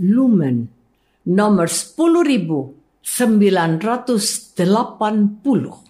Lumen nomor 10980.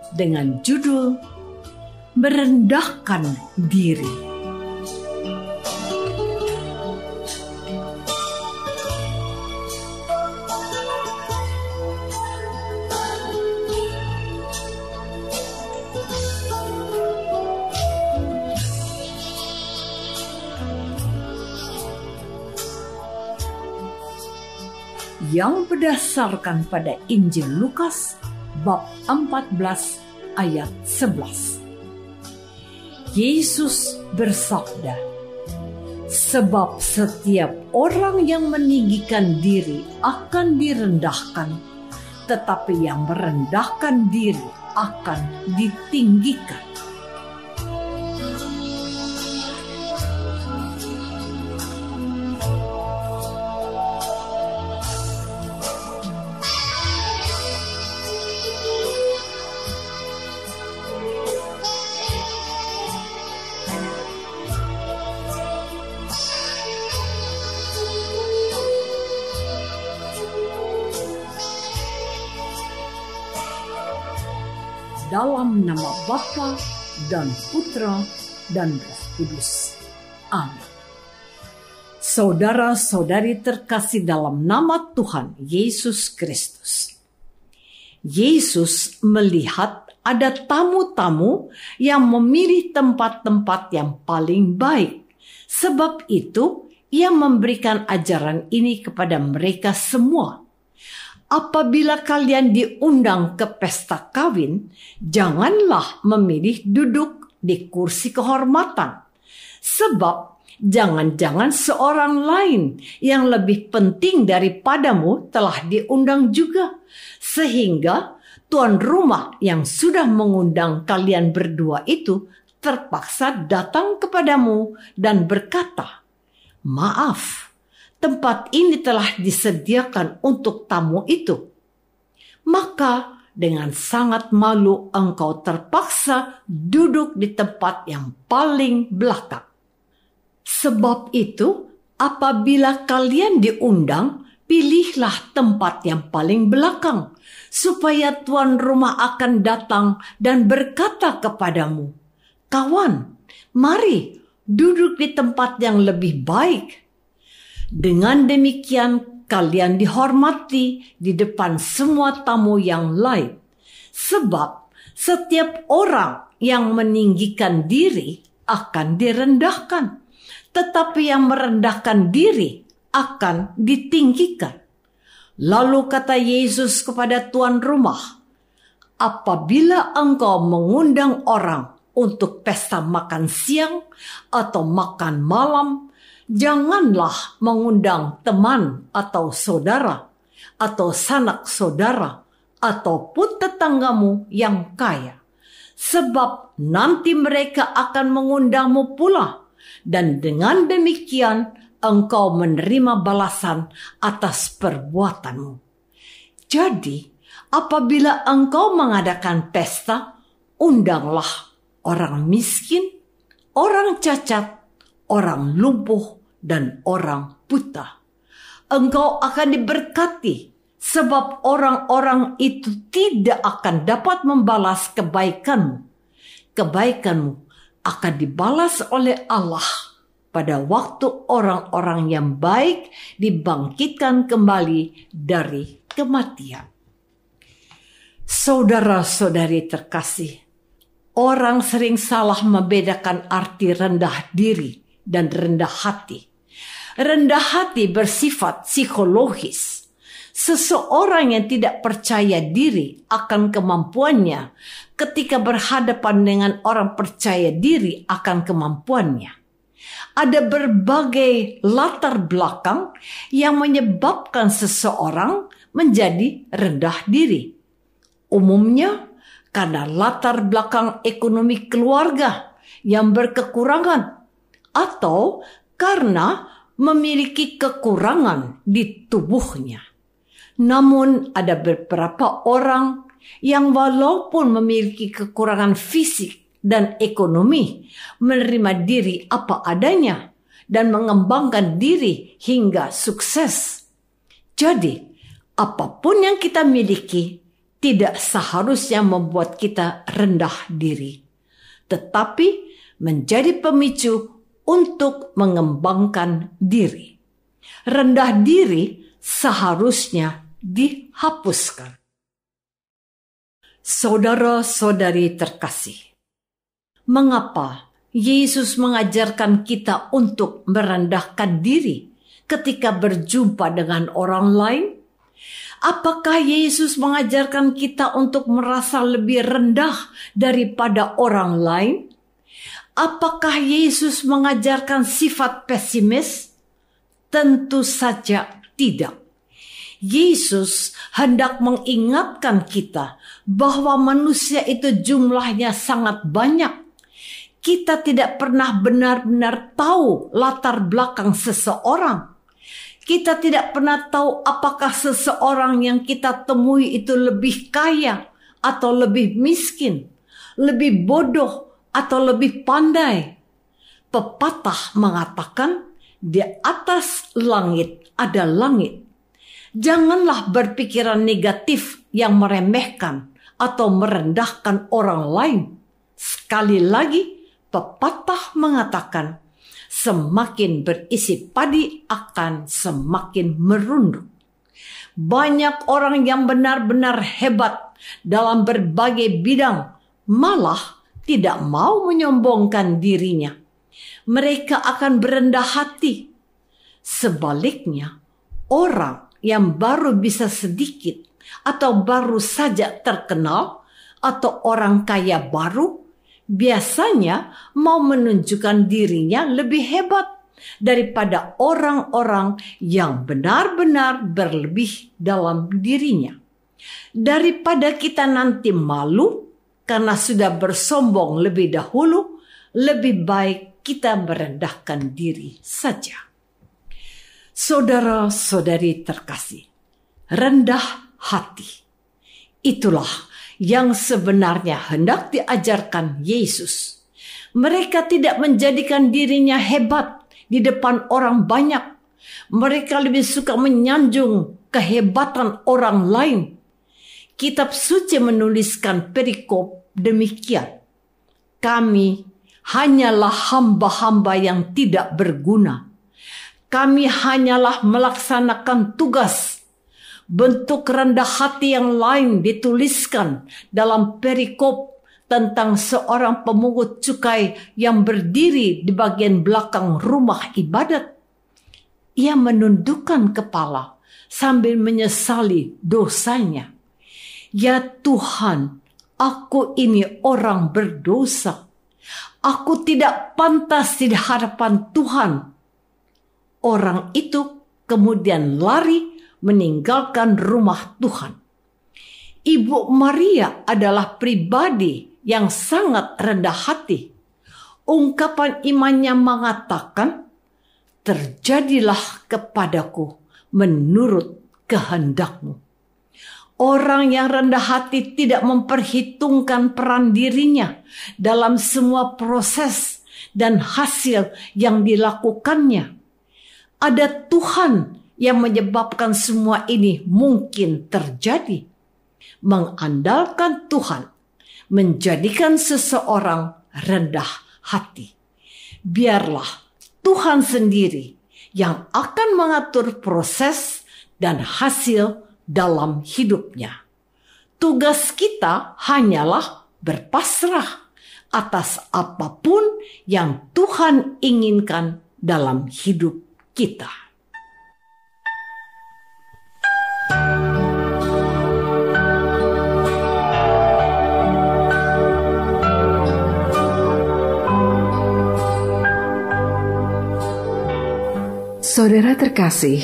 dengan judul Merendahkan Diri. yang berdasarkan pada Injil Lukas bab 14 ayat 11. Yesus bersabda, Sebab setiap orang yang meninggikan diri akan direndahkan, tetapi yang merendahkan diri akan ditinggikan. Dalam nama Bapa dan Putra dan Roh Kudus. Amin. Saudara-saudari terkasih dalam nama Tuhan Yesus Kristus. Yesus melihat ada tamu-tamu yang memilih tempat-tempat yang paling baik. Sebab itu, ia memberikan ajaran ini kepada mereka semua apabila kalian diundang ke pesta kawin, janganlah memilih duduk di kursi kehormatan. Sebab jangan-jangan seorang lain yang lebih penting daripadamu telah diundang juga. Sehingga tuan rumah yang sudah mengundang kalian berdua itu terpaksa datang kepadamu dan berkata, "Maaf, tempat ini telah disediakan untuk tamu itu. Maka dengan sangat malu engkau terpaksa duduk di tempat yang paling belakang. Sebab itu, apabila kalian diundang, pilihlah tempat yang paling belakang, supaya tuan rumah akan datang dan berkata kepadamu, "Kawan, mari duduk di tempat yang lebih baik." Dengan demikian kalian dihormati di depan semua tamu yang lain. Sebab setiap orang yang meninggikan diri akan direndahkan. Tetapi yang merendahkan diri akan ditinggikan. Lalu kata Yesus kepada tuan rumah, apabila engkau mengundang orang untuk pesta makan siang atau makan malam, janganlah mengundang teman atau saudara atau sanak saudara ataupun tetanggamu yang kaya. Sebab nanti mereka akan mengundangmu pula. Dan dengan demikian engkau menerima balasan atas perbuatanmu. Jadi, apabila engkau mengadakan pesta, undanglah orang miskin, orang cacat, orang lumpuh, dan orang buta. Engkau akan diberkati sebab orang-orang itu tidak akan dapat membalas kebaikanmu. Kebaikanmu akan dibalas oleh Allah pada waktu orang-orang yang baik dibangkitkan kembali dari kematian. Saudara-saudari terkasih, orang sering salah membedakan arti rendah diri dan rendah hati. Rendah hati bersifat psikologis Seseorang yang tidak percaya diri akan kemampuannya ketika berhadapan dengan orang percaya diri akan kemampuannya. Ada berbagai latar belakang yang menyebabkan seseorang menjadi rendah diri. Umumnya karena latar belakang ekonomi keluarga yang berkekurangan atau karena memiliki kekurangan di tubuhnya. Namun ada beberapa orang yang walaupun memiliki kekurangan fisik dan ekonomi, menerima diri apa adanya dan mengembangkan diri hingga sukses. Jadi, apa pun yang kita miliki tidak seharusnya membuat kita rendah diri, tetapi menjadi pemicu untuk mengembangkan diri. Rendah diri seharusnya dihapuskan. Saudara-saudari terkasih, mengapa Yesus mengajarkan kita untuk merendahkan diri ketika berjumpa dengan orang lain? Apakah Yesus mengajarkan kita untuk merasa lebih rendah daripada orang lain? Apakah Yesus mengajarkan sifat pesimis? Tentu saja tidak. Yesus hendak mengingatkan kita bahwa manusia itu jumlahnya sangat banyak. Kita tidak pernah benar-benar tahu latar belakang seseorang. Kita tidak pernah tahu apakah seseorang yang kita temui itu lebih kaya atau lebih miskin, lebih bodoh atau lebih pandai. Pepatah mengatakan, "Di atas langit ada langit, Janganlah berpikiran negatif yang meremehkan atau merendahkan orang lain. Sekali lagi, pepatah mengatakan, semakin berisi padi akan semakin merunduk. Banyak orang yang benar-benar hebat dalam berbagai bidang, malah tidak mau menyombongkan dirinya. Mereka akan berendah hati. Sebaliknya, orang yang baru bisa sedikit atau baru saja terkenal atau orang kaya baru biasanya mau menunjukkan dirinya lebih hebat daripada orang-orang yang benar-benar berlebih dalam dirinya. Daripada kita nanti malu karena sudah bersombong lebih dahulu, lebih baik kita merendahkan diri saja. Saudara-saudari terkasih, rendah hati. Itulah yang sebenarnya hendak diajarkan Yesus. Mereka tidak menjadikan dirinya hebat di depan orang banyak. Mereka lebih suka menyanjung kehebatan orang lain. Kitab suci menuliskan perikop demikian. Kami hanyalah hamba-hamba yang tidak berguna kami hanyalah melaksanakan tugas. Bentuk rendah hati yang lain dituliskan dalam perikop tentang seorang pemungut cukai yang berdiri di bagian belakang rumah ibadat. Ia menundukkan kepala sambil menyesali dosanya. Ya Tuhan, aku ini orang berdosa. Aku tidak pantas di hadapan Tuhan Orang itu kemudian lari meninggalkan rumah Tuhan. Ibu Maria adalah pribadi yang sangat rendah hati. Ungkapan imannya mengatakan, "Terjadilah kepadaku menurut kehendakmu." Orang yang rendah hati tidak memperhitungkan peran dirinya dalam semua proses dan hasil yang dilakukannya. Ada Tuhan yang menyebabkan semua ini mungkin terjadi. Mengandalkan Tuhan menjadikan seseorang rendah hati. Biarlah Tuhan sendiri yang akan mengatur proses dan hasil dalam hidupnya. Tugas kita hanyalah berpasrah atas apa pun yang Tuhan inginkan dalam hidup kita. Saudara terkasih,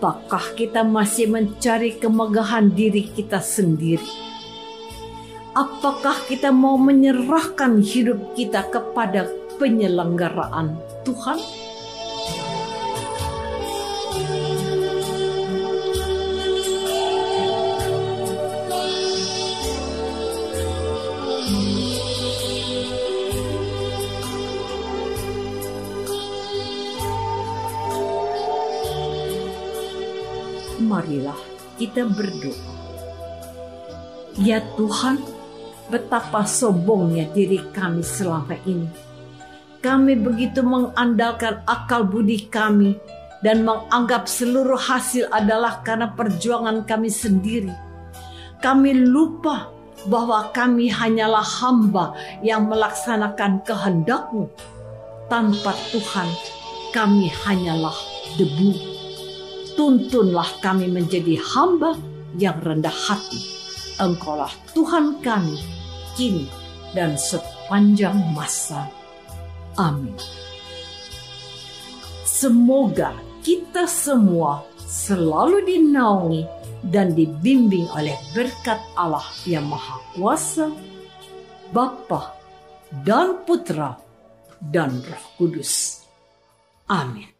Apakah kita masih mencari kemegahan diri kita sendiri? Apakah kita mau menyerahkan hidup kita kepada penyelenggaraan Tuhan? Marilah kita berdoa. Ya Tuhan, betapa sombongnya diri kami selama ini. Kami begitu mengandalkan akal budi kami dan menganggap seluruh hasil adalah karena perjuangan kami sendiri. Kami lupa bahwa kami hanyalah hamba yang melaksanakan kehendakmu. Tanpa Tuhan, kami hanyalah debu tuntunlah kami menjadi hamba yang rendah hati. Engkaulah Tuhan kami, kini dan sepanjang masa. Amin. Semoga kita semua selalu dinaungi dan dibimbing oleh berkat Allah yang Maha Kuasa, Bapa dan Putra dan Roh Kudus. Amin.